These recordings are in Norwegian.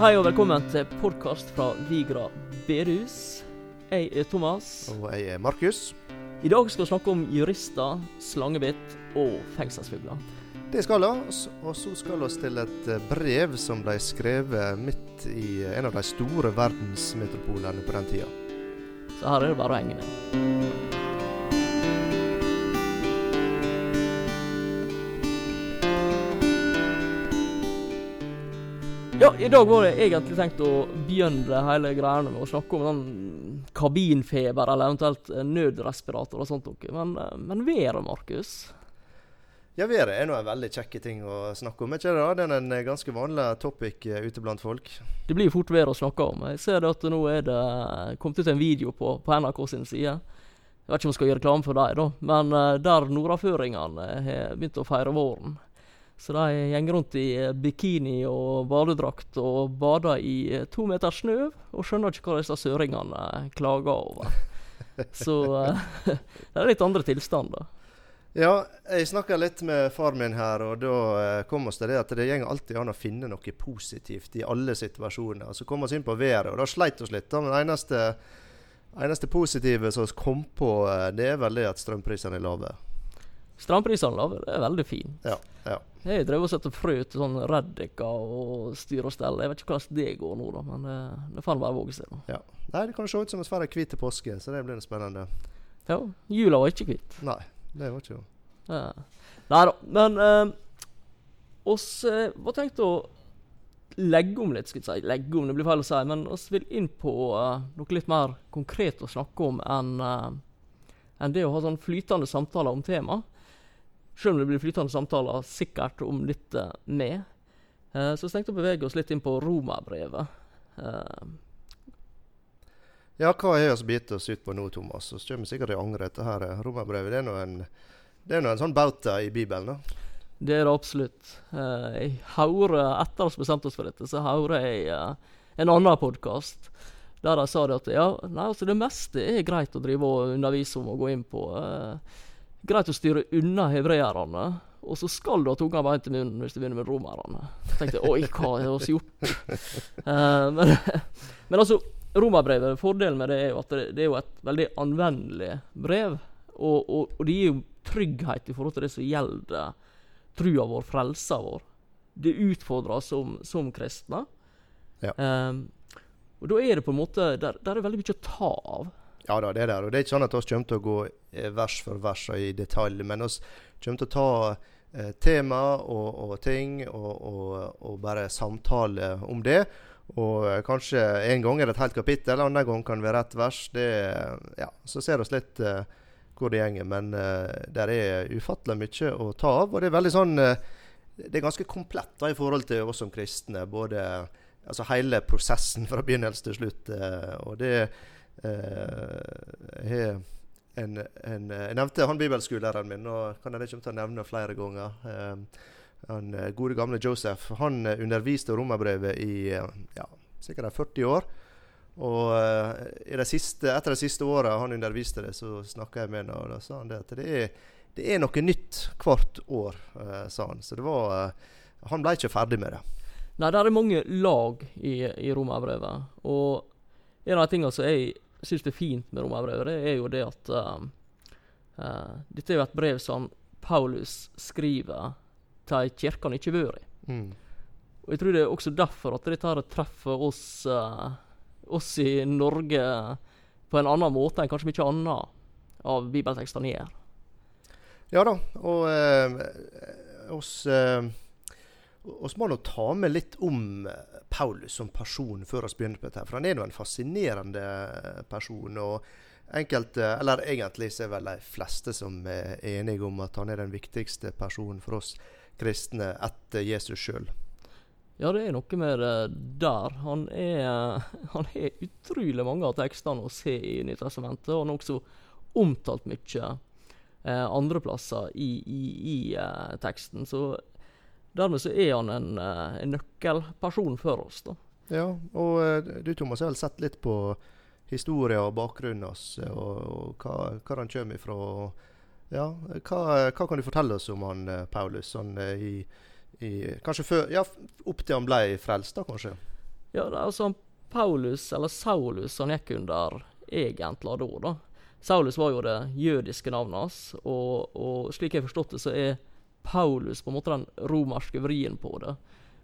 Hei og velkommen til podkast fra Vigra bedehus. Jeg er Thomas. Og jeg er Markus. I dag skal vi snakke om jurister, slangebitt og fengselsfugler. Det skal vi, og så skal vi til et eh, brev som ble skrevet midt i en av de store verdensmetropolene på den tida. Så her er det bare å henge med. I dag var det egentlig tenkt å begynne hele greiene med å snakke om den kabinfeber, eller eventuelt nødrespirator og sånt noe. Men, eh, men været, Markus? Ja, været er nå en veldig kjekke ting å snakke om, ikke det? da? Det er en ganske vanlig topic eh, ute blant folk. Det blir fort vær å snakke om. Jeg ser det at nå er det kommet ut en video på, på NRK sin side. Jeg vet ikke om jeg skal gjøre reklame for dem, da, men der nordaføringene har begynt å feire våren. Så de går rundt i eh, bikini og badedrakt og bader i eh, to meter snø, og skjønner ikke hva disse søringene eh, klager over. Så det er litt andre tilstander. Ja, jeg snakka litt med far min her, og da kom oss til det at det går alltid an å finne noe positivt i alle situasjoner. Så kom vi inn på været, og da sleit vi litt. da, Men det eneste, eneste positive som vi kom på, det er vel det at strømprisene er lave. Strømprisene lave, det er veldig fint. Ja, ja. Jeg drev og satte frø til sånn reddika og styr og stell. Jeg vet ikke hvordan det går nå, da, men det, det får bare våge seg. Ja. Nei, Det kan se ut som får ei hvit påske, så det blir spennende. Ja. Jula var ikke hvit. Nei, det var ikke det. Ja. Nei da. Men eh, oss eh, var tenkt å legge om litt, skulle jeg si. Legge om, det blir feil å si. Men oss vil inn på eh, noe litt mer konkret å snakke om enn eh, en det å ha sånn flytende samtaler om temaet. Selv om det blir flytende samtaler sikkert om litt uh, med. Uh, så jeg tenkte å bevege oss litt inn på romerbrevet. Uh, ja, hva har vi begitt oss ut på nå, Thomas? Så kommer vi sikkert til å angre dette her. Romerbrevet det er nå en, en, sånn bauta i Bibelen? da. Det er det absolutt. Uh, jeg hører, Etter at vi bestemte oss for dette, så hører jeg en annen podkast der de sa det at ja, nei, altså det meste er greit å drive og undervise om og gå inn på. Uh, greit å styre unna hebreerne. Og så skal du ha tunga beint i munnen hvis du begynner med romerne. Så tenkte jeg oi, hva har vi gjort? uh, men, men, altså, romerbrevet, fordelen med det er jo at det, det er jo et veldig anvendelig brev. Og, og, og, det gir jo trygghet i forhold til det som gjelder trua vår, frelsa vår. Det utfordrer som, som kristne. Ja. Um, og da er det på en måte Der, der er veldig mye å ta av. Ja da, det er der. Og det er ikke sånn at vi kommer til å gå eh, vers for vers og i detalj, men vi kommer til å ta eh, tema og, og ting og, og, og, bare samtale om det. Og eh, kanskje en gang er det et helt kapittel, andre gang kan det være ett vers. Det, ja, så ser vi litt eh, hvor det gjenger, Men eh, det er ufattelig mye å ta av. Og det er veldig sånn Det er ganske komplett da, i forhold til oss som kristne. Både altså hele prosessen fra begynnelse til slutt. og det jeg eh, en, en, jeg nevnte han bibelskolelæreren min, og kan jeg ikke til å nevne flere ganger. Eh, han eh, gode gamle Joseph han underviste romerbrevet i ja, sikkert 40 år. Og uh, siste, etter de siste åra han underviste det, så snakka jeg med ham, og da sa han det at det er, det er noe nytt hvert år, uh, sa han. Så det var Han ble ikke ferdig med det. Nei, det er mange lag i, i romerbrevet. Og en av de tingene som jeg syns det er fint med romerbrevet, det er jo det at um, uh, Dette er jo et brev som Paulus skriver til ei kirke han ikke har vært i. Mm. Og jeg tror det er også derfor at dette her treffer oss, uh, oss i Norge på en annen måte enn kanskje mye annet av bibeltekstene gjør. Ja da, og oss vi må nå ta med litt om Paulus som person før vi begynner på dette. For han er jo en fascinerende person. og enkelte, eller Egentlig så er vel de fleste som er enige om at han er den viktigste personen for oss kristne etter Jesus sjøl. Ja, det er noe med det der. Han er han er utrolig mange av tekstene å se i Nytestamentet. Og han har også omtalt mye eh, andreplasser i, i, i eh, teksten. Så Dermed så er han en, eh, en nøkkelperson for oss. da. Ja, og eh, du Thomas har vel sett litt på historien og bakgrunnen hans, og, og hva, hva, han kommer ifra. Ja, hva, hva, kan du fortelle oss om han Paulus? Han, i, i, kanskje før, ja, opp til han ble frelst, da kanskje? Ja, det er altså Paulus, eller Saulus, han gikk under egentlig da. da. Saulus var jo det jødiske navnet hans, og, og slik jeg har forstått det, så er Paulus på en måte den romerske vrien på det.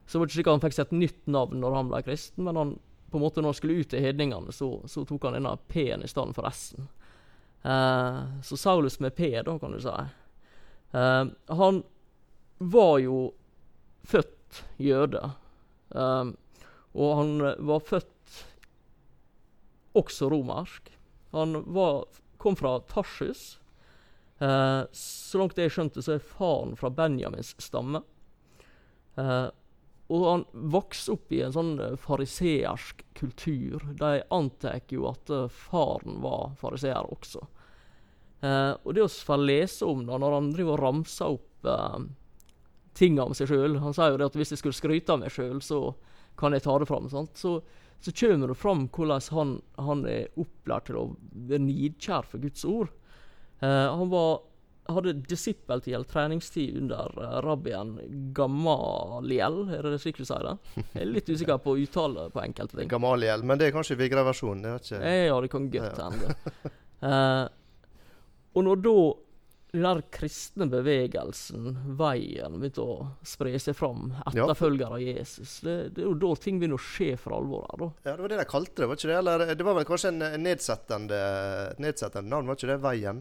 Så det var ikke slik at han fikk seg et nytt navn når han ble kristen, men han, på en måte når han skulle ut til hedningene, så, så tok han denne P-en i stedet for S-en. Eh, så Saulus med P, da, kan du si. Eh, han var jo født jøde. Eh, og han var født også romersk. Han var, kom fra Tarsus. Eh, så langt jeg skjønte, så er faren fra Benjamins stamme. Eh, og han vokste opp i en sånn eh, fariseersk kultur. De antar jo at uh, faren var fariseer også. Eh, og det å få lese om det, når han driver og ramser opp eh, ting om seg sjøl Han sier jo det at hvis jeg skulle skryte av meg sjøl, så kan jeg ta det fram. Så, så kommer det fram hvordan han, han, er opplært til å være nidkjær for Guds ord. Eh, han var hadde disippeltid eller treningstid under uh, rabbien Gamaliel, er det slik du sier det? Jeg er litt usikker på uttale på enkelte ting. Gamaliel, men det er kanskje Vigra-versjonen? Ja, det kan godt hende. uh, og når da den der kristne bevegelsen, veien, begynte å spre seg fram, etterfølger av Jesus, det, det, er jo da ting begynner å skje for alvor her. da. Ja, Det var det de kalte det, var ikke det? Eller det var vel kanskje en nedsettende, nedsettende navn, var ikke det? Veien?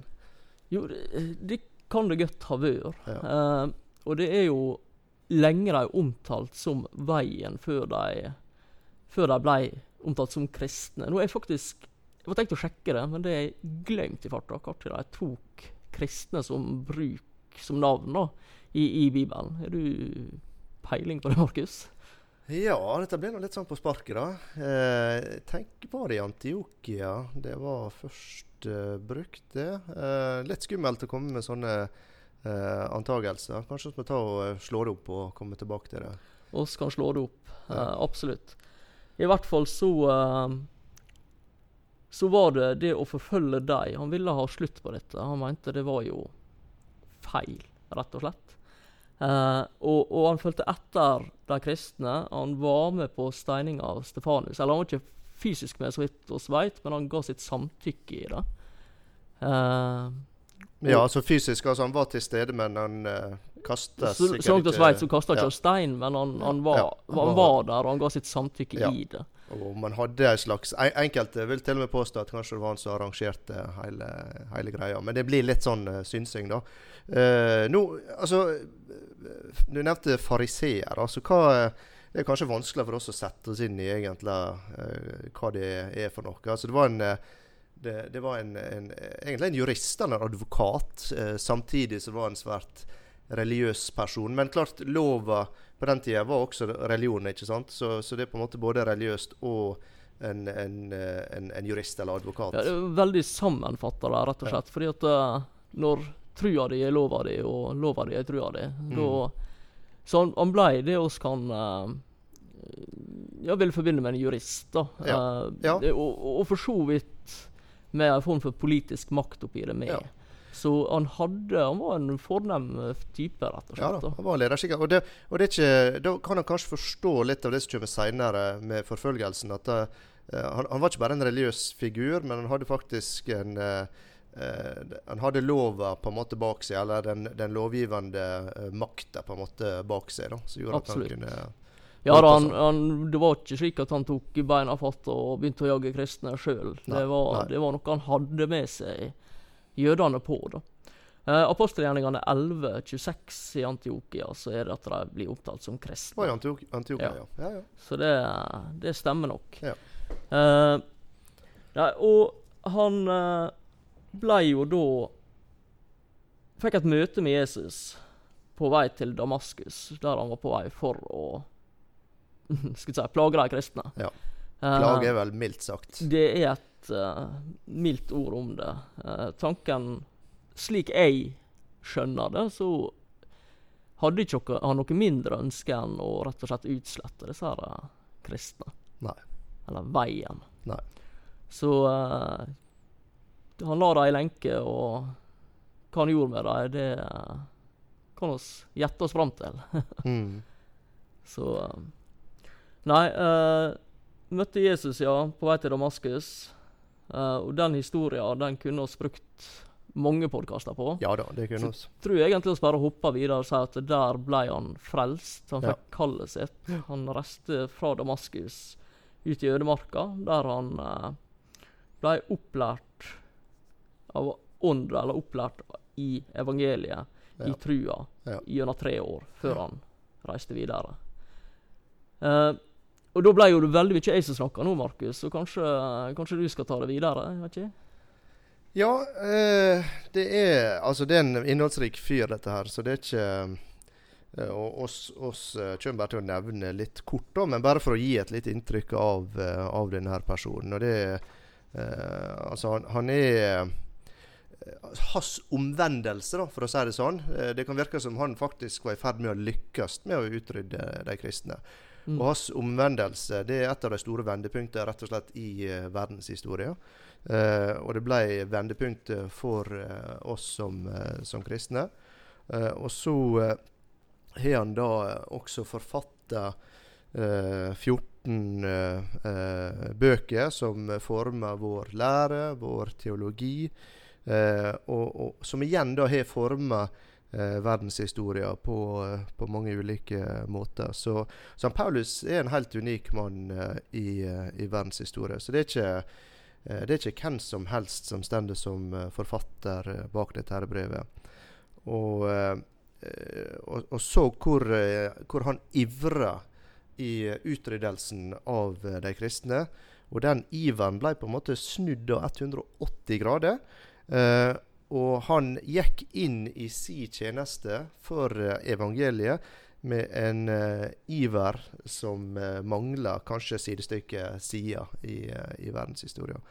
Jo, det, det kan det godt ha vært. Ja. Uh, og det er jo lenge de omtalt som veien før de, før de ble omtalt som kristne. Nå er jeg faktisk Jeg var tenkt å sjekke det, men det er glemt i farta når de tok kristne som bruk som navn da, i, i Bibelen. Har du peiling på det, Markus? Ja, dette ble nå litt sånn på sparket, da. Eh, tenk bare i Antiokia. Det var først uh, brukt, det. Uh, litt skummelt å komme med sånne uh, antagelser. Kanskje vi tar og slår det opp og kommer tilbake til det. Vi kan slå det opp, absolutt. I hvert fall så så var det det å forfølge dem. Han ville ha slutt på dette. Han mente det var jo feil, rett og slett. Uh, og, og, han fulgte etter de kristne. Han var med på steininga av Stefanus. Eller han var ikke fysisk med, så vidt oss veit, men han ga sitt samtykke i det. Uh, ja, altså fysisk. altså Han var til stede, men han uh, kasta sikkert ikke Så langt vi vet, så kasta han ja. stein, men han, han, var, ja, han, var, han, var, der, og han ga sitt samtykke ja. i det. Og man hadde en slags Enkelte vil til og med påstå at kanskje det var han som arrangerte hele, hele greia. Men det blir litt sånn uh, synsing, da. Uh, nå, altså Du nevnte fariseer. Altså hva det er kanskje vanskelig for oss å sette oss inn i egentlig uh, hva det er for noe. Altså Det var en det, det var en, en, egentlig en jurist eller en advokat, eh, samtidig som var en svært religiøs person. Men klart, lova på den tida var også religion, ikke sant? Så, så det er på en måte både religiøst og en, en, en, en jurist eller advokat. Ja, det er veldig sammenfatta, rett og slett. Ja. Fordi at uh, når trua di er lova di, og lova di er trua di, mm. da Så han, han blei det oss kan uh, jeg vil forbinde med en jurist. da. Ja. Uh, ja. Og, og, for så vidt med en form for politisk makt oppi det med. Ja. Så han hadde, han var en fornem type, rett og slett. Ja da, han var lederskikkelig. Og, det, og det ikke, da kan han kanskje forstå litt av det som kommer seinere med forfølgelsen. at uh, han, han, var ikke bare en religiøs figur, men han hadde faktisk en uh, uh, Han hadde lova på en måte bak seg, eller den, den lovgivende uh, makta på en måte bak seg. da, som gjorde Absolutt. at han kunne ja, da, han, han, det var ikke slik at han tok beina fatt og begynte å jage kristne sjøl. Det, det, var noe han hadde med seg jødene på. da. Eh, Apostelgjerningene 11.26 i Antiokia så er det at de blir opptalt som kristne. Oh, i Antiok Antiokia, ja. Ja, ja. Så det, det, stemmer nok. Ja. Eh, nei, og han eh, ble jo da Fikk et møte med Jesus på vei til Damaskus, der han var på vei for å skal si, plage de kristne. Ja. Plage er vel mildt sagt. Det er et uh, mildt ord om det. Uh, tanken, slik jeg skjønner det, så hadde ikke han noe mindre ønske enn å rett og slett utslette disse her, uh, kristne. Nei. Eller veien. Nei. Så han la det i lenke, og hva han gjorde med det, det kan vi gjette oss fram til. mm. Så Nei, uh, møtte Jesus, ja, på vei til Damaskus. Uh, og den historien den kunne vi brukt mange podkaster på. Ja da, det kunne vi. Tror jeg egentlig vi bare hopper videre og sier at der ble han frelst. Han fikk Ja. kallet sitt. Han reiste fra Damaskus ut i ødemarka, der han uh, ble opplært av ånd, eller opplært i evangeliet, i trua, Ja. gjennom tre år, før han reiste videre. Uh, og da ble jo det veldig mye jeg som snakka nå, Markus, så kanskje, kanskje du skal ta det videre? vet ikke? Ja, eh, det er Altså, det er en innholdsrik fyr, dette her, så det er ikke eh, oss, oss eh, kommer bare til å nevne litt kort, da, men bare for å gi et litt inntrykk av, eh, av denne personen. Og det eh, Altså, han, han er Hans omvendelse, da, for å si det sånn. eh, det kan virke som han faktisk var i ferd med å lykkes med å utrydde de kristne. Mm. Og hans omvendelse det er et av de store vendepunktene rett og slett i uh, verdenshistorien. Uh, og det ble vendepunktet for uh, oss som, uh, som kristne. Eh, og så eh, har han da også forfatta eh, 14 eh, eh, bøker som former vår lære, vår teologi, eh, og, og som igjen da har forma eh, verdenshistoria på, eh, på mange ulike måter. Så, San Paulus er en helt unik mann eh, i, eh, i verdenshistorie. Så det er ikke eh, det er ikke hvem som helst som står som eh, forfatter eh, bak dette brevet. Og, eh, eh, og, og så hvor, eh, hvor han ivra i eh, utryddelsen av eh, de kristne. Og den iveren ble på en måte snudd av 180 grader. Eh, og han gikk inn i si tjeneste for eh, evangeliet med en eh, iver som uh, mangler kanskje sidestykke sida i, uh, i verdenshistorien.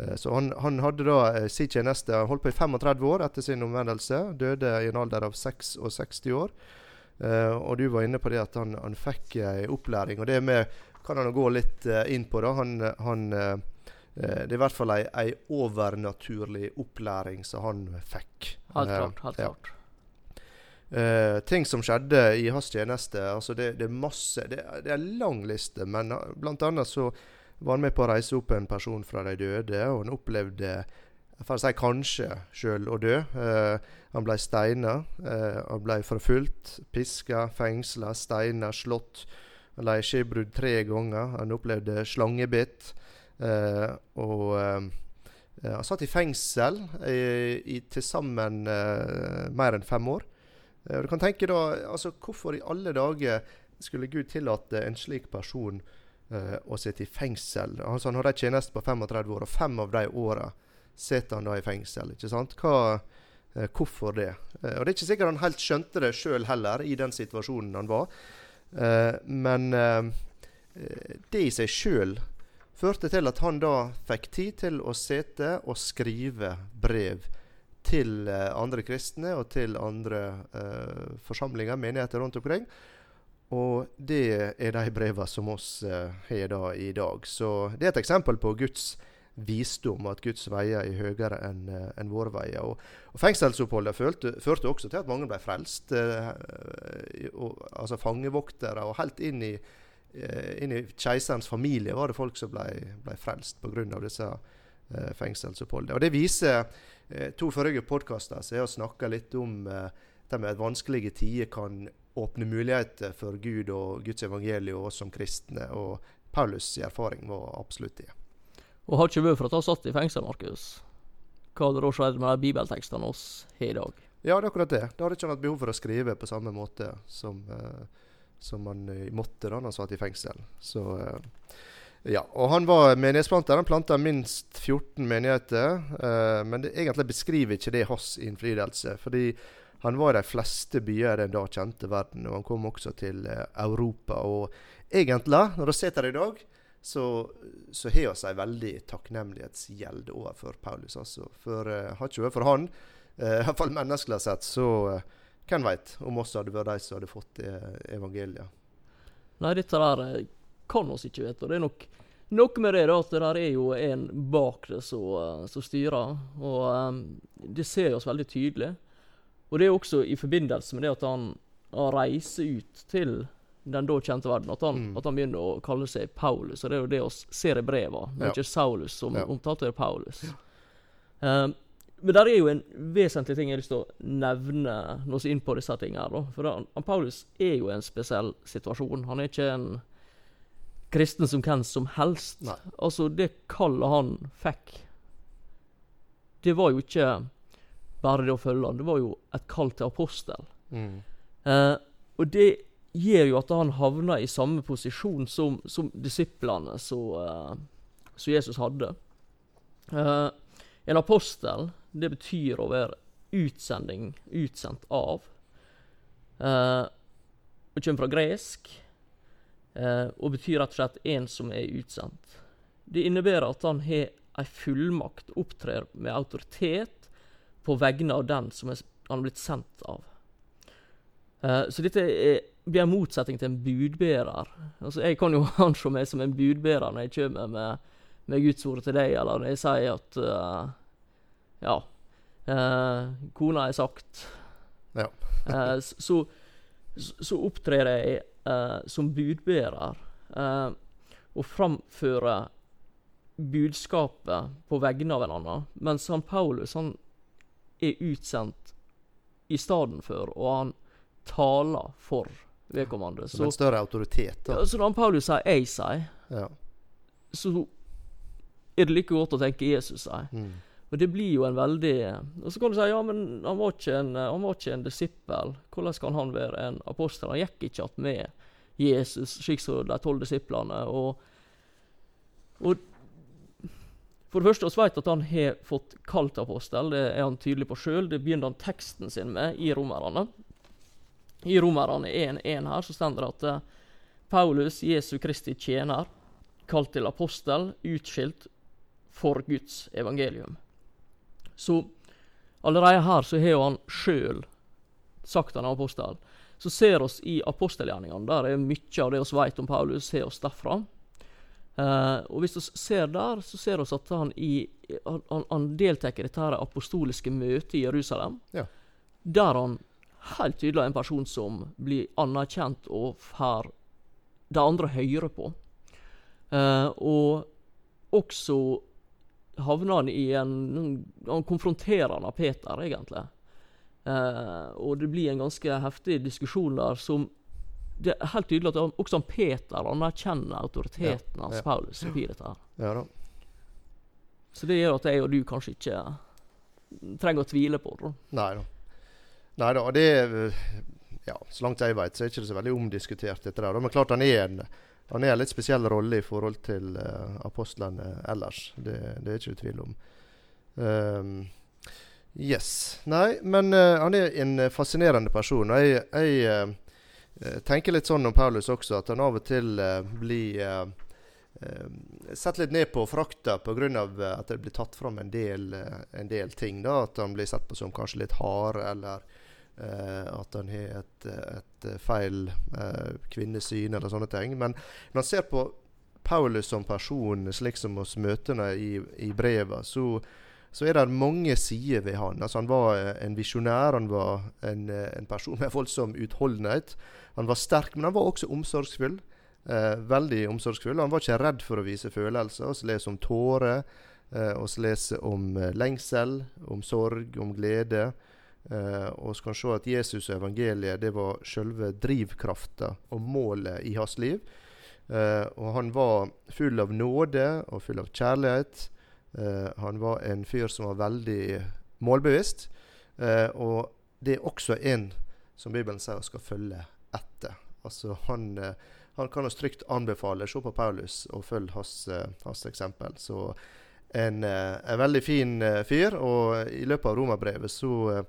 Eh, så han, han hadde da sin tjeneste Han holdt på i 35 år etter sin omvendelse. Døde i en alder av 66 år. Uh, og du var inne på det at han, han fikk uh, opplæring, og det med kan han gå litt uh, inn på. da. Han, han eh, eh, Det er i hvert fall ei, ei overnaturlig opplæring som han fikk. Helt Eh, klart. helt ja. klart. Uh, ting som skjedde i hans tjeneste. altså Det, det er masse det, det er en lang liste, men blant annet så var han med på å reise opp en person fra de døde, og han opplevde for å si kanskje sjøl å dø. Uh, han ble steina, Uh, han ble forfulgt, piska, fengsla, steina, slått. Han ble skjebrudd tre ganger. Han opplevde slangebitt. Eh, og eh, eh, han satt i fengsel i, i til sammen mer enn fem år. Og du kan tenke da, altså Hvorfor i alle dager skulle Gud tillate en slik person å sitte i fengsel? Altså Han hadde en tjeneste på 35 år, og fem av de åra sitter han da i fengsel. ikke sant? Hva, eh, hvorfor det? Eh, og Det er ikke sikkert han helt skjønte det sjøl heller, i den situasjonen han var. Eh, men det i seg sjøl førte til at han da fikk tid til å sitte og skrive brev til eh, andre kristne og til andre eh, forsamlinger, menigheter rundt omkring. Og det er de brevene som oss eh, har da i dag. Så det er et eksempel på Guds visdom, at Guds veier er høyere enn en våre veier. Og, og Fengselsoppholdet førte, også til at mange ble frelst. eh, og, altså fangevoktere, og helt inn i, inn i keiserens familie var det folk som ble, ble frelst pga. disse eh, fengselsoppholdene. Og det viser eh, to forrige podkaster som har snakka litt om eh, det med at vanskelige tider kan åpne muligheter for Gud og Guds evangelium og oss som kristne. Og Paulus' erfaring var absolutt det. Og har ikke vært for at han satt i fengsel, Markus, hva hadde da skjedd med de bibeltekstene oss har i dag? Ja, det er akkurat det. Da hadde ikke han hatt behov for å skrive på samme måte som, eh, som han eh, måtte da han satt i fengsel. Så eh, ja, og Han var menighetsplanter. Han planta minst 14 menigheter. eh, men det, egentlig beskriver ikke det hans innflytelse. Fordi han var i de fleste byer den da kjente verden, og han kom også til eh, Europa. Og egentlig, når vi sitter her i dag, så, så har vi en veldig takknemlighetsgjeld overfor Paulus. altså. For uh, har ikke vært for han, uh, iallfall menneskelig sett, så uh, hvem veit om oss hadde vært de som hadde fått uh, evangeliet. Nei, dette der eh, kan oss ikke vite. Det er nok noe med det da, at det der er jo en bak det som eh, styrer. Og um, det ser oss veldig tydelig. Og det er også i forbindelse med det at han, han reiser ut til den da kjente verden. At han, Mm. at han begynner å kalle seg Paulus. Og det er jo det vi ser i brevene. Det er Ja. ikke Saulus som Ja. omtalte Paulus. Paulus. Um, men der er jo en vesentlig ting jeg har lyst til å nevne når vi er inn på disse tingene. her. For han, Paulus er jo i en spesiell situasjon. Han er ikke en kristen som hvem som helst. Nei. Altså, det kallet han fikk, det var jo ikke bare det å følge han. Det var jo et kall til apostel. Mm. Eh, og det gjør jo at han havner i samme posisjon som, som disiplene som eh, Jesus hadde. Eh, en apostel, det betyr å være utsending, utsendt av. Uh, og kommer fra gresk, uh, og betyr rett og slett en som er utsendt. Det innebærer at han har ei fullmakt, opptrer med autoritet på vegne av den som er, han er blitt sendt av. Uh, så dette er, blir en motsetning til en budbærer. Altså, jeg kan jo anse meg som en budbærer når jeg kommer med, med Guds ord til deg, eller når jeg sier at eh, Ja. eh, kona er sagt. Ja. Eh, så, så, opptrer jeg eh, som budbærer eh, og framfører budskapet på vegne av en annen. Mens han Paulus han er utsendt i stedet for, og han taler for vedkommende. Som en større autoritet, da. ja, så når Paulus sier 'jeg sier', Ja. så er det like godt å tenke 'Jesus sier'. Mm. Og det blir jo en veldig Og så kan du si ja, men han var ikke en, han var ikke en disippel. Hvordan kan han være en apostel? Han gikk ikke att med Jesus, slik som de tolv disiplene. Og, og for det første vi vet at han har fått kalt apostel. Det er han tydelig på sjøl. Det begynner han teksten sin med i Romerne. I Romerne 1.1 her så står det at eh, Paulus, Jesu Kristi tjener, kalt til apostel, utskilt for Guds evangelium. Så allerede her så har han sjøl sagt han er apostel. Så ser oss i apostelgjerningene. Der er mye av det vi vet om Paulus, har oss derfra. Uh, og hvis vi ser der, så ser vi at han, i, han, han- han deltar i dette her apostoliske møtet i Jerusalem. Ja. Der han helt tydelig er en person som blir anerkjent og får de andre høre på. Uh, og også havner han i en Han konfronterer han av Peter, egentlig. Eh, og det blir en ganske heftig diskusjon der som Det er helt tydelig at han, også han Peter anerkjenner autoriteten Ja, hans ja. Paulus oppi dette. her. Ja da. Så det gjør at jeg og du kanskje ikke trenger å tvile på det. Nei da. Nei da. Det Ja, så langt jeg vet, så er det ikke så veldig omdiskutert, dette der. Men klart han er en han er en litt spesiell rolle i forhold til uh, apostlene ellers. Det, det er ikke tvil om. Um, yes. Nei, men uh, han er en fascinerende person. Og jeg, jeg eh, tenker litt sånn om Paulus også, at han av og til blir sett litt ned på frakta pga. at det blir tatt fram en del, en del ting. da, At han blir sett på som kanskje litt hard, eller at han har et, et feil eh, kvinnesyn, eller sånne ting. Men når han ser på Paulus som person, slik som oss møtene i, i brevet, så, så er det mange sider ved han. Altså Han var eh, en visjonær, han var en, eh, en person med voldsom utholdenhet. Han var sterk, men han var også omsorgsfull. Eh, veldig omsorgsfull. Han var ikke redd for å vise følelser. Vi leser om tårer. Eh, vi leser om eh, lengsel, om sorg, om glede. Eh, og vi kan se at Jesus og evangeliet det var selve drivkrafta og målet i hans liv. Eh, og han var full av nåde og full av kjærlighet. Eh, han var en fyr som var veldig målbevisst. Og det er også en som Bibelen sier skal følge etter. Altså han, han kan oss trygt anbefale se på Paulus og følge hans, hans eksempel. Så en, en veldig fin fyr. Og i løpet av romerbrevet så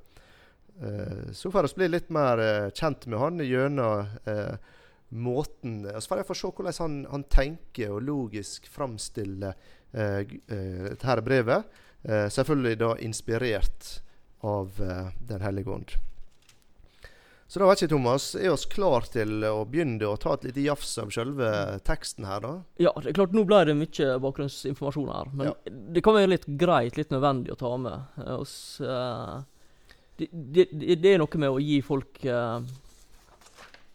så får vi bli litt mer eh, kjent med han gjennom måten måten Så får jeg få se hvordan han, han tenker og logisk framstiller eh, eh, dette brevet. Eh, selvfølgelig da inspirert av eh, Den hellige ånd. Så da vet ikke, Thomas, er oss klar til å begynne å ta et lite jafs av selve teksten her, da? Ja, det er klart, nå ble det mye bakgrunnsinformasjon her. Men Ja. det kan være litt greit, litt nødvendig å ta med. Eh, oss, eh, det, det, det er noe med å gi folk eh,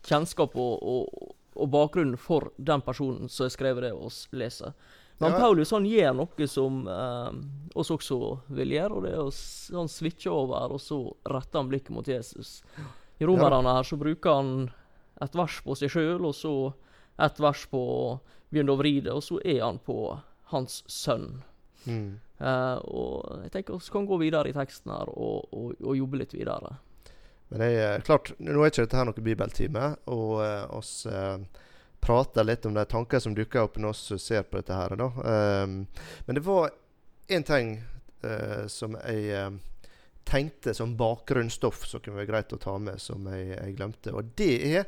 kjennskap og, og, og bakgrunnen for den personen som har skrevet det og leser. Men Ja. Paulus han gjør noe som eh, oss også vil gjøre, og det er å han switcher over, og så retter han blikket mot Jesus. I Romerne her så bruker han et vers på seg sjøl, og så et vers på begynner å vri det, og så er han på hans sønn. Mm. Eh, og jeg tenker vi kan gå videre i teksten her og, og, og jobbe litt videre. Men det er klart, nå er ikke dette her noe bibeltime, og eh, oss uh, prater litt om de tanker som dukker opp når vi ser på dette her. Ehm, men det var én ting uh, som jeg eh, tenkte som bakgrunnsstoff som kunne være greit å ta med, som jeg, jeg glemte. Og det er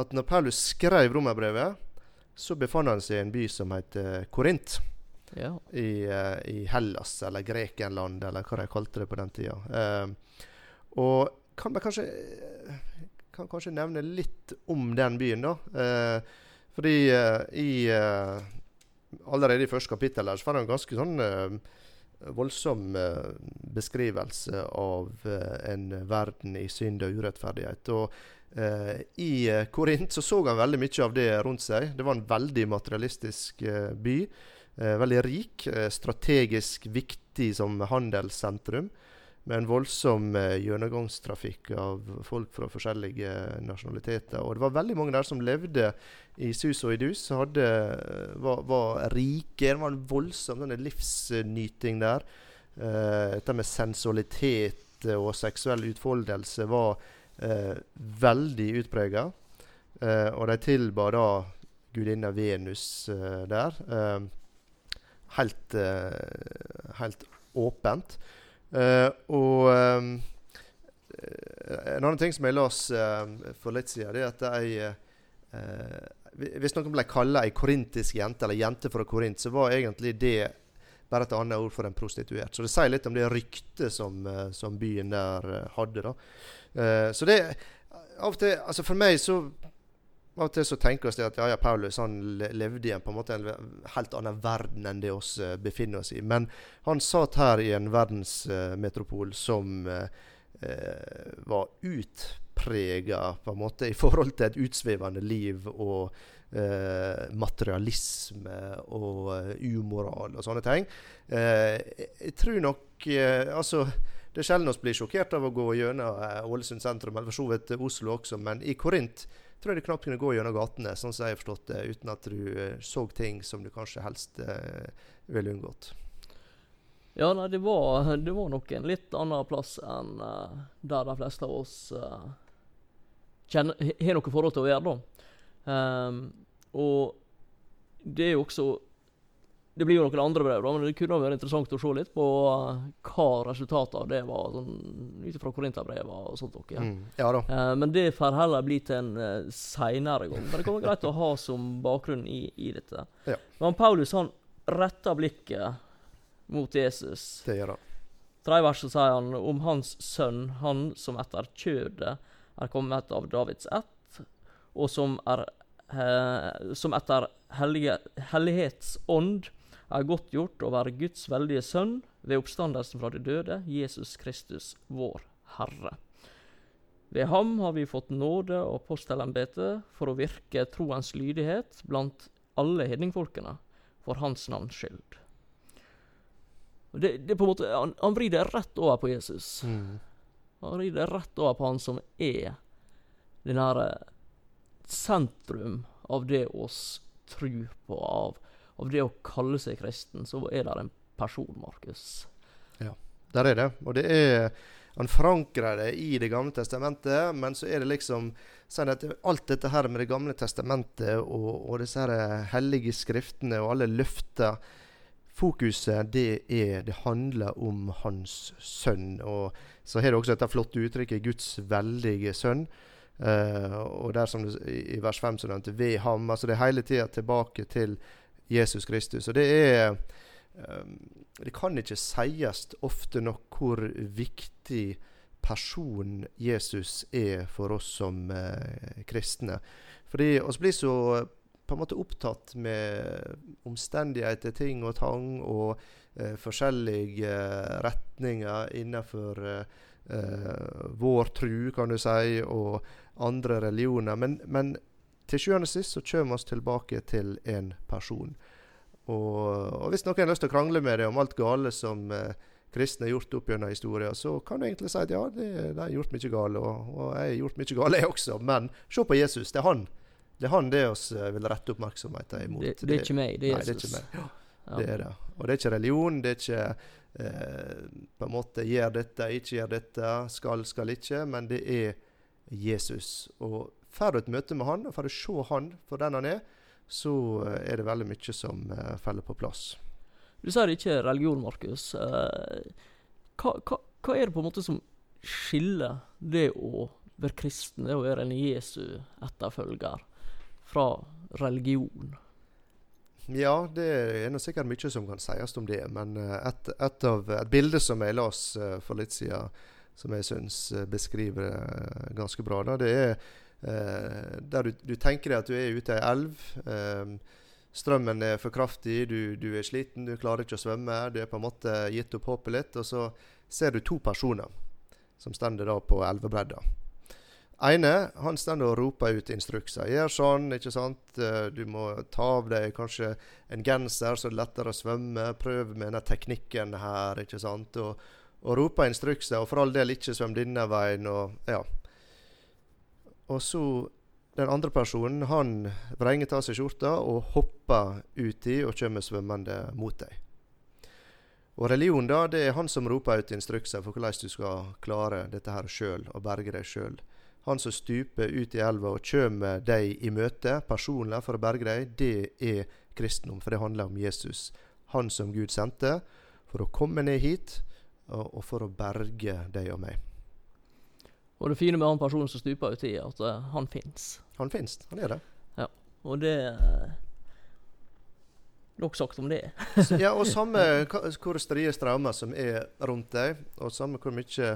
at når Paulus skrev romerbrevet, så befant han seg i en by som heter Korint. Ja. i, eh, i Hellas, eller Grekenland, eller hva de kalte det på den tida. Eh, og kan man kanskje kan kanskje nevne litt om den byen, da. Eh, fordi eh, i eh, Allerede i første kapittel her så får han en ganske sånn eh, voldsom eh, beskrivelse av eh, en verden i synd og urettferdighet. Og eh, I eh, Korint så så han veldig mye av det rundt seg. Det var en veldig materialistisk eh, by. Eh, veldig rik, eh, strategisk viktig som handelssentrum. Med en voldsom eh, gjennomgangstrafikk av folk fra forskjellige nasjonaliteter. Og det var veldig mange der som levde i sus og i dus. Hadde, var, var rike. Det var en voldsom denne livsnyting der. Dette med sensualitet og seksuell utfoldelse var eh, veldig utprega. Eh, og de tilba da gudinna Venus eh, der. Eh, helt, eh, helt åpent. Eh, og eh, en annen ting som jeg las for litt siden, det er at jeg Hvis noen ble kalla ei korintisk jente, eller jente fra Korint, så var egentlig det bare et annet ord for en prostituert. Så det sier litt om det ryktet som, som byen der hadde. da. Uh, så det av og til, altså For meg så av og til så tenker vi at ja, ja, Paulus han levde i en på en måte en helt annen verden enn det oss uh, befinner oss i. Men han satt her i en verdensmetropol som uh, eh, var utprega på en måte i forhold til et utsvevende liv og eh, materialisme og eh, umoral og sånne ting. Eh, jeg- tror nok eh, Altså det er sjelden vi blir sjokkert av å gå gjennom eh, Ålesund sentrum, eller for så vidt Oslo også, men i Korint tror jeg du knapt kunne gå gjennom gatene, sånn som jeg har forstått det, uten at du eh, så ting som du kanskje helst eh, ville unngått. Ja, nei, det var, det var nok en litt annen plass enn uh, der de fleste av oss uh, kjenner, har noe forhold til å være, da. Um, og det er jo også Det blir jo noen andre brev, da, men det kunne vært interessant å se litt på eh, hva resultatet av det var, sånn, ut ifra Korinterbrevet og sånt. noe. Mm. Ja da. Eh, men det får heller bli til en uh, seinere gang. Men det kan være greit å ha som bakgrunn i, i dette. Ja. Men Paulus han retter blikket mot Jesus. Det gjør han. Tredje verset sier han om hans sønn, han som etter kjødet er kommet av Davids ett, og som, er, eh, som etter hellige, hellighetsånd er godtgjort å være Guds veldige sønn ved oppstandelsen fra de døde, Jesus Kristus, vår Herre. Ved ham har vi fått nåde og postelembete for å virke troens lydighet blant alle hedningfolkene, for hans navns skyld. Det, det måte, han, han vrir det rett over på Jesus. Mm. Han vrir det rett over på han som er den her eh, sentrum av det oss tror på, av, av det å kalle seg kristen. Så er det en person, Markus. Ja, Der er det. Og det er Han forankrer det i Det gamle testamentet, men så er det liksom at alt dette her med Det gamle testamentet og, og disse her hellige skriftene og alle løfter Fokuset det er Det handler om hans sønn. Og så har det også dette flotte uttrykket 'Guds veldige sønn'. Uh, og der som i i vers 5 så nevnte ved ham. Altså det er hele tida tilbake til Jesus Kristus. Og det er um, Det kan ikke sies ofte nok hvor viktig person Jesus er for oss som eh, kristne. Fordi oss blir så eh, på en måte opptatt med omstendigheter, ting og tang, og eh, forskjellige eh, retninger innenfor eh, vår tru, kan du si, og andre religioner. Men, men til sjuende og sist så kommer vi tilbake til en person. Og, og hvis noen har lyst til å krangle med deg om alt gale som eh, kristne har gjort opp gjennom historien, så kan du egentlig si at ja, de, de har gjort mye gale, og, og, jeg har gjort mye gale, jeg også. Men se på Jesus. Det er han. Det er han det vi eh, vil rette oppmerksomheten imot. Det, det, er ikke meg, det er Jesus. Nei, det er ikke meg. Ja. Det er det. Og det er ikke religion. Det er ikke eh, på en måte gjør dette, ikke gjør dette, skal, skal ikke. Men det er Jesus. Og får du et møte med han, og får du se han for den han er, så eh, er det veldig mye som uh, faller på plass. Du sier ikke religion, Markus. Uh, hva, hva, hva, er det på en måte som skiller det å være kristen, det å være en Jesu etterfølger, fra religion? Ja, det er noe sikkert mye som kan sies om det. Men et, et, av, et bilde som jeg las for litt siden, som jeg syns beskriver ganske bra, da, det er Eh, der du, du, tenker deg at du er ute i ei elv. Eh, strømmen er for kraftig, du, du, er sliten, du klarer ikke å svømme. Du er på en måte gitt opp håpet litt. Og så ser du to personer som står da på elvebredda. ene han står og roper ut instrukser. 'Gjør sånn, ikke sant. Eh, du må ta av deg kanskje en genser, så det er lettere å svømme. Prøv med denne teknikken her, ikke sant.' Og, og roper instrukser. Og for all del ikke svøm denne veien. og ja, og så den andre personen han vrenger av seg skjorta og hopper uti og kommer svømmende mot deg. Og religion da, det er han som roper ut instrukser for hvordan du skal klare dette her sjøl og berge deg sjøl. Han som stuper ut i elva og kommer deg i møte personlig for å berge deg, det er kristendom. For det handler om Jesus. Han som Gud sendte for å komme ned hit og, for å berge deg og meg. Og det fine med han personen som stuper uti, er at uh, han fins. Han fins, han er det. Ja, og det uh, Nok sagt om det. ja, og samme hvor strie strømmer som er rundt deg, og samme hvor mye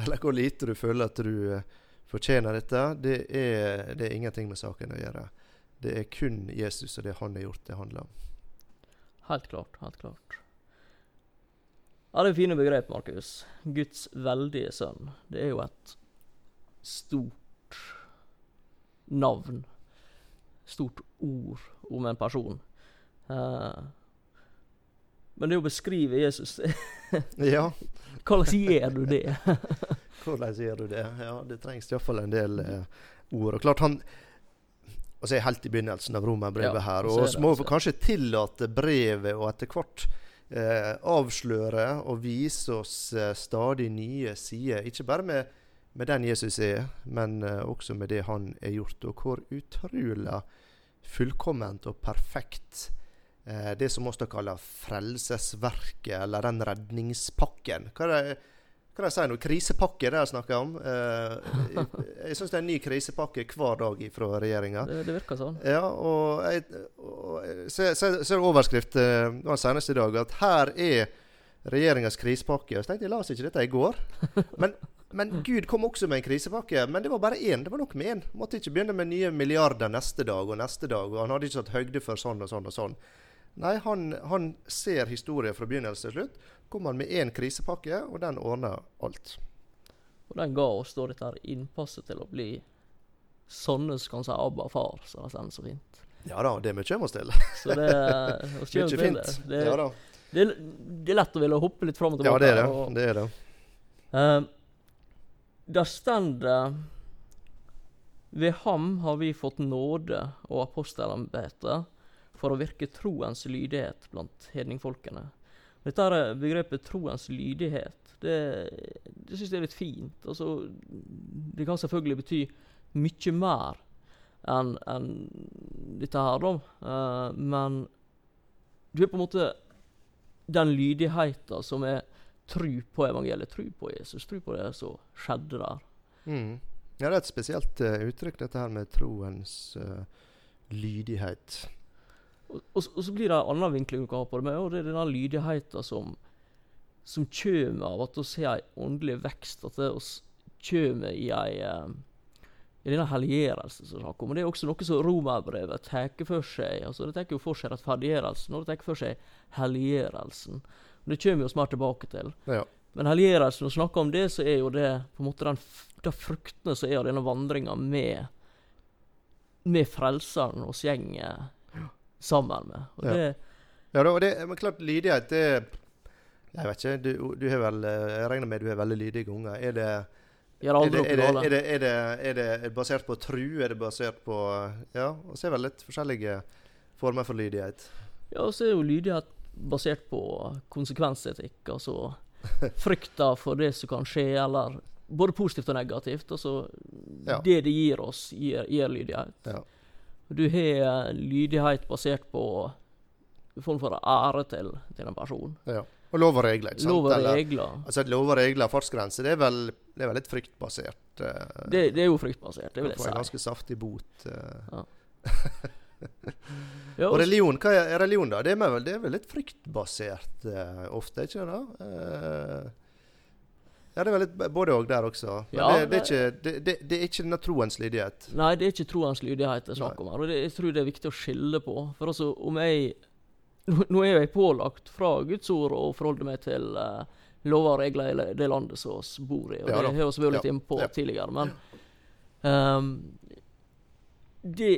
eller hvor lite du føler at du uh, fortjener dette, det er, det er ingenting med saken å gjøre. Det er kun Jesus og det han har gjort, det handler om. Helt klart. Helt klart. Ja, det er fine begrep, Markus. Guds veldige sønn. Det er jo et stort navn, stort ord om en person. Uh, men det å beskrive Jesus Ja. Hvordan gjør du det? Hvordan gjør du det? Ja, det trengs iallfall en del uh, ord. Og klart han altså er helt i begynnelsen av romerbrevet ja, her. Og vi må kanskje tillate brevet og etter hvert eh, avsløre og vise oss eh, stadig nye sider. Ikke bare med med den Jesus er, men uh, også med det han er gjort. Og hvor utrolig fullkomment og perfekt uh, det som også kaller frelsesverket, eller den redningspakken. Hva er det, kan jeg si noe? Krisepakke, det jeg snakker om. Uh, jeg jeg syns det er en ny krisepakke hver dag fra regjeringa. Det, det, virker sånn. Ja, og jeg, og, ser, ser overskrift uh, senest i dag at her er regjeringas krisepakke. Og så tenkte jeg, la oss ikke dette i går. Men men Gud kom også med en krisepakke. Men det var bare én. Det var nok med én. Måtte ikke begynne med nye milliarder neste dag og neste dag. Og han hadde ikke tatt høyde for sånn og sånn og sånn. Nei, han, han ser historien fra begynnelse til slutt. Kom han med én krisepakke, og den ordner alt. Og den ga oss da dette innpasset til å bli sånne som kan si Abba far, som det står så fint. Ja da, det vi kommer oss til. Så det Mye fint. Det, ja, da. Det, det, er lett å ville hoppe litt fram og tilbake. Ja, det er det. Det, er det. Uh, der stender Ved ham har vi fått nåde og apostelembete for å virke troens lydighet blant hedningfolkene. Dette er begrepet troens lydighet, det, det syns jeg er litt fint. Altså, det kan selvfølgelig bety mye mer enn en dette her, da. Uh, men du er på en måte den lydigheten som er tru på evangeliet, tru på Jesus, tru på det som skjedde der. Mm. Ja, det er et spesielt uh, uttrykk, dette her med troens uh, lydighet. Og, og, og, så blir det en annen vinkling du kan ha på det med, og det er denne lydigheten som, som kommer av at vi har en åndelig vekst, at vi kommer i ei uh, i denne helliggjørelsen som snakker om. Og Det er også noe som romerbrevet tar for seg. altså Det tar jo for seg rettferdiggjørelsen, og det tar for seg helliggjørelsen. Det kommer vi jo snart tilbake til. Ja. Men helliggjørelsen, vi snakker om det, så er jo det på en måte den, de fruktene som er av denne vandringa med med Frelseren oss gjenger sammen med. Og Ja. det, Ja, og det, men klart lydighet, det Jeg vet ikke. Du, du har vel Jeg regner med du har veldig lydige unger. Er det er det, er, det, er, det, er, det, er det basert på tru? Er det basert på Ja, og så er vel litt forskjellige former for lydighet. Ja, og så er jo lydighet basert på konsekvensetikk. Altså frykta for det som kan skje, eller både positivt og negativt. Altså Ja. det det gir oss, gir, gir lydighet. Ja. Du har lydighet basert på en form for ære til, til en person. Ja. Og lov og regler. ikke sant? Lov og Eller- regler. Altså Lov og regler, fartsgrense, det er vel, det er vel litt fryktbasert. Uh, Det, det er jo fryktbasert, det vil Du får en ganske saftig bot. Uh. Ja, Og og- religion, hva er religion, da? Det er, vel, det er vel litt fryktbasert uh, ofte, ikke det? Uh, ja, det er vel litt både òg der også. Men Ja, det, det, er ikke, det, det, det er ikke denne troens lydighet. Nei, det er ikke troens lydighet det er snakk om her. Og det, jeg tror det er viktig å skille på. For altså, om jeg Nå er jeg pålagt fra Guds ord å forholde meg til uh, lover og regler i det landet som vi bor i. Og Ja det har vi vært litt Ja. innpå Ja. tidligere. Men um, det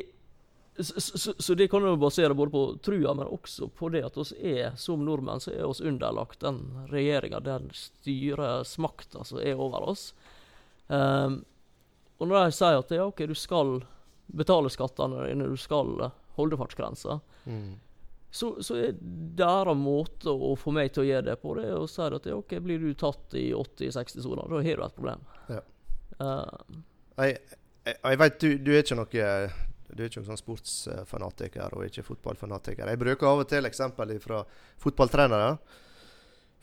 så, så, så det kan jo basere både på trua, men også på det at oss er som nordmenn så er oss underlagt den regjeringa, den styresmakta som er over oss. Um, og når de sier at ja, OK, du skal betale skattene dine, du skal holde fartsgrensa, Mm. så, så er deres måte å få meg til å gjøre det på, det er å si at ja, OK, blir du tatt i 80-60 soner, da har du et problem. Ja. Um, Jeg, jeg, jeg vet du, du er ikke noe du er ikke noen sånn sportsfanatiker og ikke fotballfanatiker. Jeg bruker av og til eksempel fra fotballtrenere.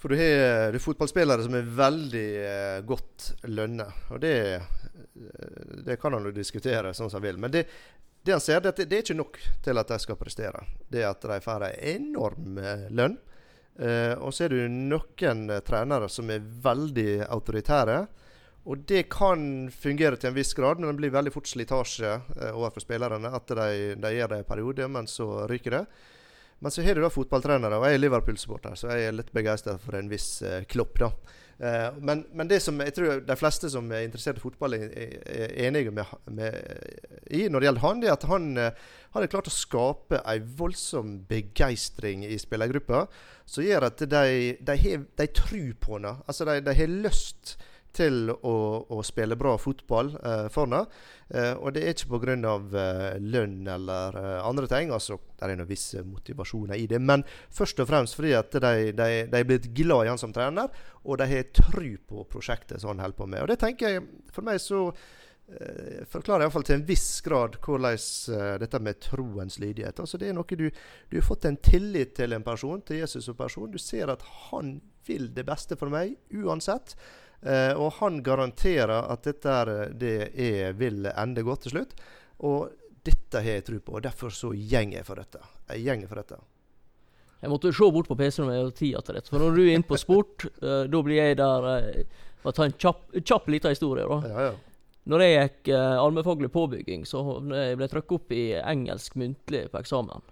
For du har, fotballspillere som er veldig eh, godt lønna. Og det, eh, det kan han jo diskutere sånn som han vil. Men det, det han ser, det, det, er ikke nok til at de skal prestere. Det at de får en enorm eh, lønn. Eh, og så er det noen eh, trenere som er veldig autoritære. Og det kan fungere til en viss grad, men det blir veldig fort slitasje eh, overfor spillerne. At de, de gjør det en periode, men så ryker det. Men så har du da fotballtrenere, og jeg er Liverpool-supporter, så jeg er litt begeistra for en viss eh, klopp, da. Eh, men, men det som jeg tror de fleste som er interessert i fotball, er, enige med, med, i når det gjelder han, det er at han, han har klart å skape en voldsom begeistring i spillergruppa, som gjør at de, de, har, de tror på henne. Altså, de, de har lyst å, å spille bra fotball eh, for henne. Eh, og det er ikke pga. Eh, lønn eller eh, andre ting. Altså, det er noen visse motivasjoner i det. Men først og fremst fordi at de, de, de er blitt glad i han som trener, og de har tru på prosjektet som han holder på med. Og det tenker jeg, For meg så eh, forklarer iallfall til en viss grad hvordan eh, dette med troens lydighet altså Det er noe du Du har fått en tillit til en person, til Jesus som person. Du ser at han vil det beste for meg uansett. Eh, og han garanterer at dette er, det er, vil ende godt til slutt. Og dette har jeg tro på, og derfor så gjenger jeg for dette. Jeg gjenger for dette. Jeg måtte se bort på PC-en hadde tida til dette. For når du er inne på sport, eh, da blir jeg der uh, For å ta en kjapp, kjapp liten historie, da. Ja, ja. Når jeg gikk uh, allmennfaglig påbygging, så jeg ble jeg trykket opp i engelsk muntlig på eksamen.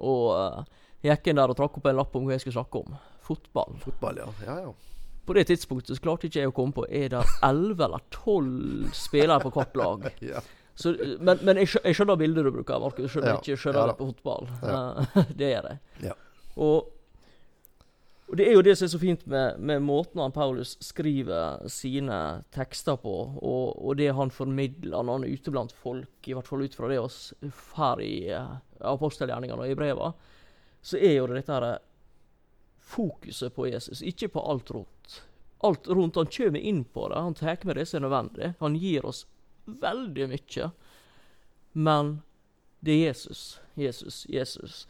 Og eh, jeg gikk inn der og trakk opp en lapp om hva jeg skulle snakke om. Fotball. Fotball, ja. ja, ja. På det tidspunktet så klarte ikke jeg å komme på Er det elleve eller tolv spillere på hvert lag. ja. Så, men men jeg, skjønner, jeg skjønner bildet du bruker, Markus. Jeg skjønner Ja, ikke skjønner ja det på fotball. Ja. Eh, det det. Ja. Og, og det er jo det som er så fint med, med måten han Paulus skriver sine tekster på, og, og det han formidler når han er ute blant folk, i hvert fall ut fra det oss får i uh, apostelgjerningene og i brevene, så er jo det dette her fokuset på Jesus, ikke på alt rundt. Alt rundt. Han kommer inn på det, han tar med det som er nødvendig. Han gir oss veldig mye. Men det er Jesus, Jesus, Jesus.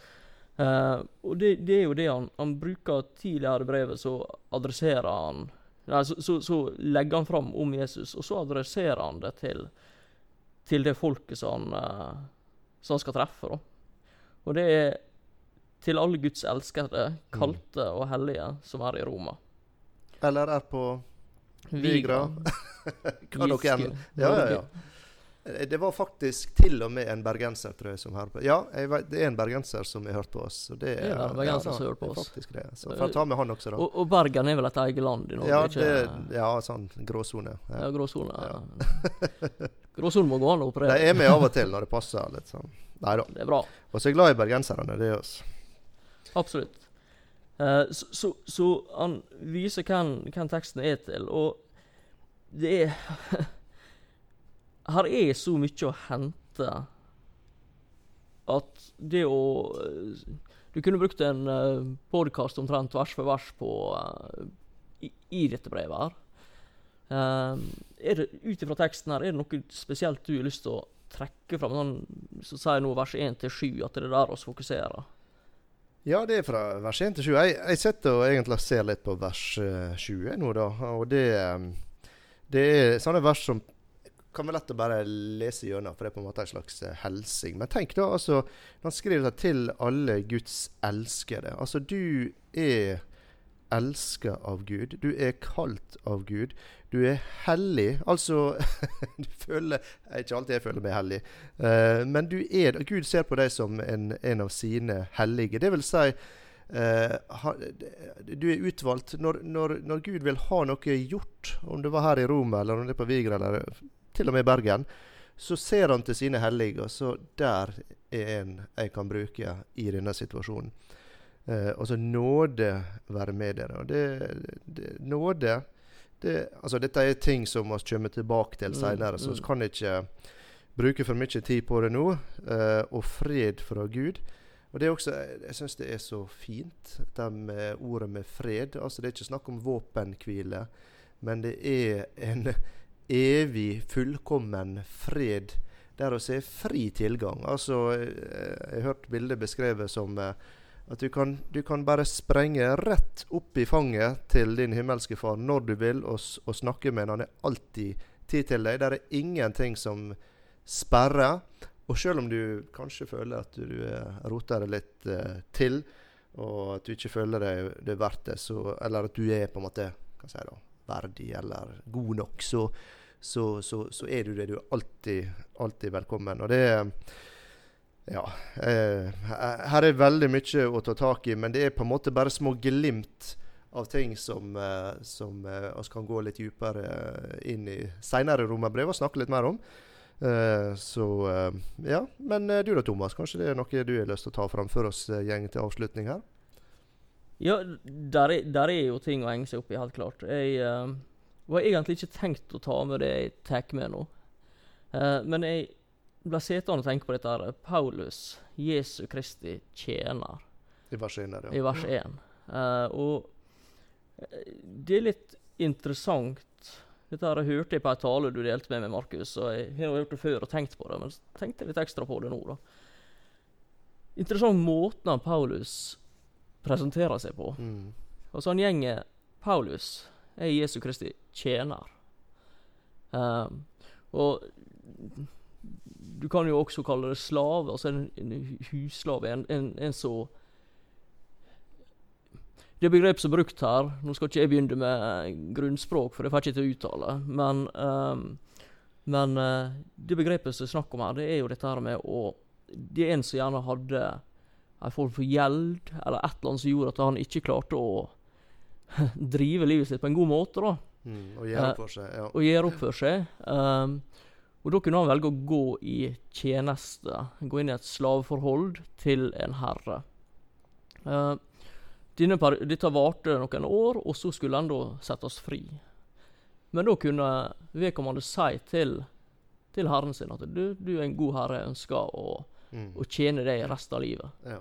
Eh, og det, det er jo det han, han bruker tidligere i brevet, så adresserer han Nei, så, så, så legger han fram om Jesus, og så adresserer han det til, til det folket som han, eh, som han skal treffe. da. Og det er til alle Guds elskede, kalte og hellige, som er i Roma. Eller er på Vigra. Hva dere enn Ja, ja, ja. Eh, Det var faktisk til og med en bergenser, tror jeg, som hørte på. Ja, jeg vet, det er en bergenser som har hørt på oss. Så det er en bergenser ja, som hører på det er oss. faktisk det. Så får jeg ta med han også, da. Og, og Bergen er vel et eget land i Norge? ja, ikke? det, ja, sånn gråsone. ja, Ja. gråsone. Gråsone må gå an å De operere. er med av og til når det passer. litt sånn. Nei da. Det er bra. Og så er jeg glad i bergenserne, det er oss. Absolutt. Uh, så, so, so, so han viser hvem, teksten er til, og det er Her er så mye å hente at det å eh, Du kunne brukt en uh, podkast omtrent vers for vers på eh, i, i dette brevet her. Eh, er det, Ut ifra teksten her, er det noe spesielt du har lyst til å trekke fram? Sånn, så sier nå vers 1 til 7 at det er der vi fokuserer. Ja, det er fra vers 1 til 7. Jeg, jeg sitter og egentlig ser litt på vers eh, 7 nå, da. Og det, eh, det er sånne vers som kan være lett å bare lese gjennom, for det er på en måte en slags eh, helsing. Men tenk da, altså Han skriver til alle Guds elskede. Altså, du er elska av Gud. Du er kalt av Gud. Du er hellig. Altså Du føler Ikke alltid jeg føler meg hellig. uh, men du er Gud ser på deg som en, en av sine hellige. Det vil si Uh, du er utvalgt når, når, når Gud vil ha noe gjort, om det var her i Roma eller om det er på Vigra eller til og med i Bergen, så ser han til sine hellige, og så der er en jeg kan bruke i denne situasjonen. Eh, altså så nåde være med dere. Det, det nåde det, altså Dette er ting som vi kommer tilbake til Mm, senere, så mm. vi kan ikke bruke for mye tid på det nå. Eh, og fred fra Gud. Og det er også, Jeg syns det er så fint, det med ordet med fred. Altså Det er ikke snakk om våpenhvile, men det er en evig, fullkommen fred der vi har fri tilgang. Altså, eh, Jeg har hørt bildet beskrevet som eh, at du kan, du kan bare sprenge rett opp i fanget til din himmelske far når du vil, og, og snakke med ham. Han er alltid tid til deg. Det er ingenting som sperrer. Og selv om du kanskje føler at du eh, roter det litt eh, til, og at du ikke føler deg det er verdt det, så, eller at du er på en måte hva skal jeg si da, verdig eller god nok, så, så, så, er du det. Du er alltid, alltid velkommen. Og det Ja. Eh, her er veldig mye å ta tak i, men det er på en måte bare små glimt av ting som, eh, som eh, oss kan gå litt dypere eh, inn i seinere romerbrev og snakke litt mer om. Eh, så eh, ja. Men du da, Thomas. Kanskje det er noe du har lyst til å ta fram før oss går til avslutning her? Ja, der er, der er jo ting å henge seg opp i, helt klart. Jeg uh, var egentlig ikke tenkt å ta med det jeg tar med nå. Eh, men jeg ble sittende og tenke på dette her. Paulus, Jesu Kristi tjener, I vers 1 der, i vers 1. Uh, og eh, det er litt interessant Dette her hørte jeg på en tale du delte med meg, Markus. Og jeg har hørt gjort det før og tenkt på det, men tenkte litt ekstra på det nå. da. Interessant måten Paulus presenterer seg på. Mm. Og sånn gjenger Paulus er Jesu Kristi tjener. Ehm, og du kan jo også kalle det slave. Altså en, en husslave. En, en, en så Det begrep som er brukt her Nå skal ikke jeg begynne med grunnspråk, for det får jeg ikke til å uttale. Men, um, men uh, det begrepet som er snakk om her, det er jo dette her med å Det er en som gjerne hadde en form for gjeld, eller et eller annet som gjorde at han ikke klarte å drive livet sitt på en god måte, da. Mm. Og gjøre opp for seg. Ja. Og gjøre opp for seg. Um, og da kunne han velge å gå i tjeneste, gå inn i et slaveforhold til en herre. Peri- dette varte noen år, og så skulle han da settes fri. Men da kunne vedkommende si til, til herren sin at du, du er en god herre, jeg ønsker å, Mm. å tjene deg resten av livet. Ja.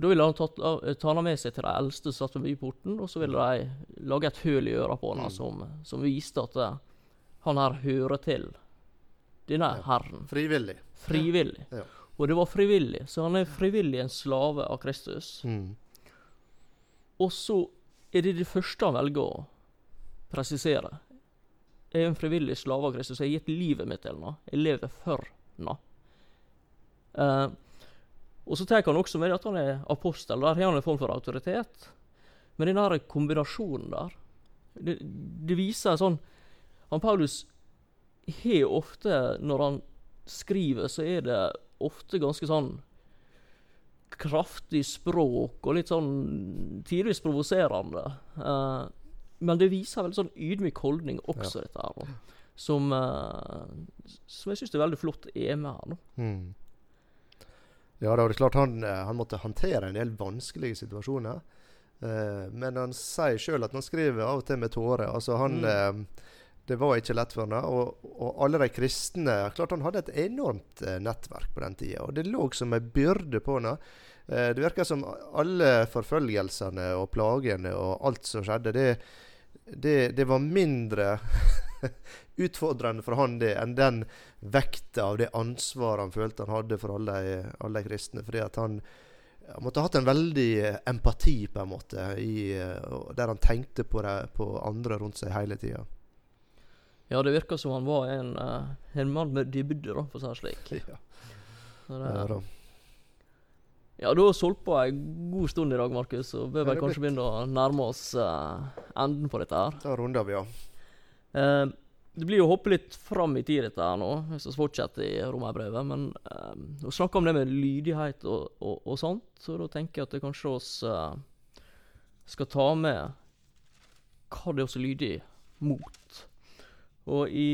Da ville han tatt, ta han med seg til de eldste som satt ved byporten, og så ville de lage et høl i øret på han Mm. som, som viste at eh, han her hører til denne Ja. herren. Frivillig. Frivillig. Ja. Og det var frivillig, så han er frivillig en slave av Kristus. Mm. Og så er det det første han velger å presisere. Jeg er en frivillig slave av Kristus. Jeg har gitt livet mitt til ham. Jeg lever for ham. Uh, og så tar han også med at han er apostel. Der har han en form for autoritet. Men den kombinasjonen der, det, det viser sånn Han Paulus har ofte, når han skriver, så er det ofte ganske sånn kraftig språk og litt sånn tidvis provoserende. Uh, men det viser veldig sånn ydmyk holdning også, dette her. Som, uh, som jeg syns er veldig flott er med her nå. Mm. Ja, det er klart han, eh, han måtte håndtere en del vanskelige situasjoner. Uh, men han sier sjøl at han skriver av og til med tårer. Altså han Mm. Det var ikke lett for henne, og, og alle de kristne Klart han hadde et enormt eh, nettverk på den tida, og det lå som en byrde på han. Eh, det virker som alle forfølgelsene og plagene og alt som skjedde, det, det, det var mindre utfordrende for han det enn den vekta av det ansvaret han følte han hadde for alle, alle kristne. Fordi at han, han måtte ha hatt en veldig eh, empati, på en måte, i, der han tenkte på, det, på andre rundt seg hele tida. Ja, det virker som han var en, uh, en mann med dybde, da, for å si det slik. Ja. Så det, Ja, da. Ja, du har solgt på ei god stund i dag, Markus, og bør Ja, vi det kanskje begynne å nærme oss uh, enden på dette her. Da runder vi av. Uh, det blir jo å hoppe litt fram i tid, dette her nå, hvis vi fortsetter i romerbrevet. Men uh, å snakke om det med lydighet og, og, og sånt, så da tenker jeg at det kanskje oss uh, skal ta med hva det er er lydig mot. Og i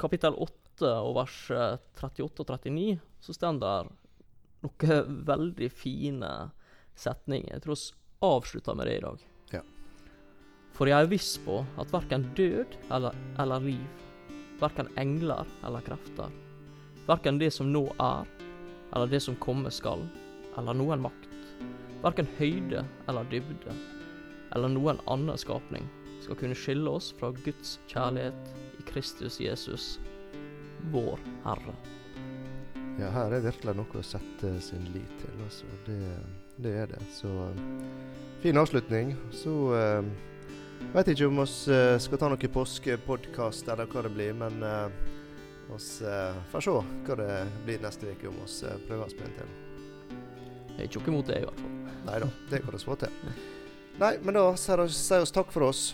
kapittel 8 og vers eh, 38 og 39 så står det noen veldig fine setninger. Jeg tror vi avslutter med det i dag. Ja. For jeg er viss på at verken død eller, eller liv, verken engler eller krefter, verken det som nå er, eller det som komme skal, eller noen makt, verken høyde eller dybde, eller noen annen skapning, skal kunne skille oss fra Guds kjærlighet Kristus Jesus, vår Herre. Ja, her er virkelig noe å sette sin lit til. Altså. Det, det er det. Så eh, fin avslutning. Så uh, veit ikke om vi uh, skal ta noen påskepodkast eller hva det blir, men uh, oss uh, får se hva det blir neste uke om vi uh, prøver å spille til. Jeg er ikke imot det, i hvert fall. Nei da, det kan vi få til. Nei, men da sier vi takk for oss.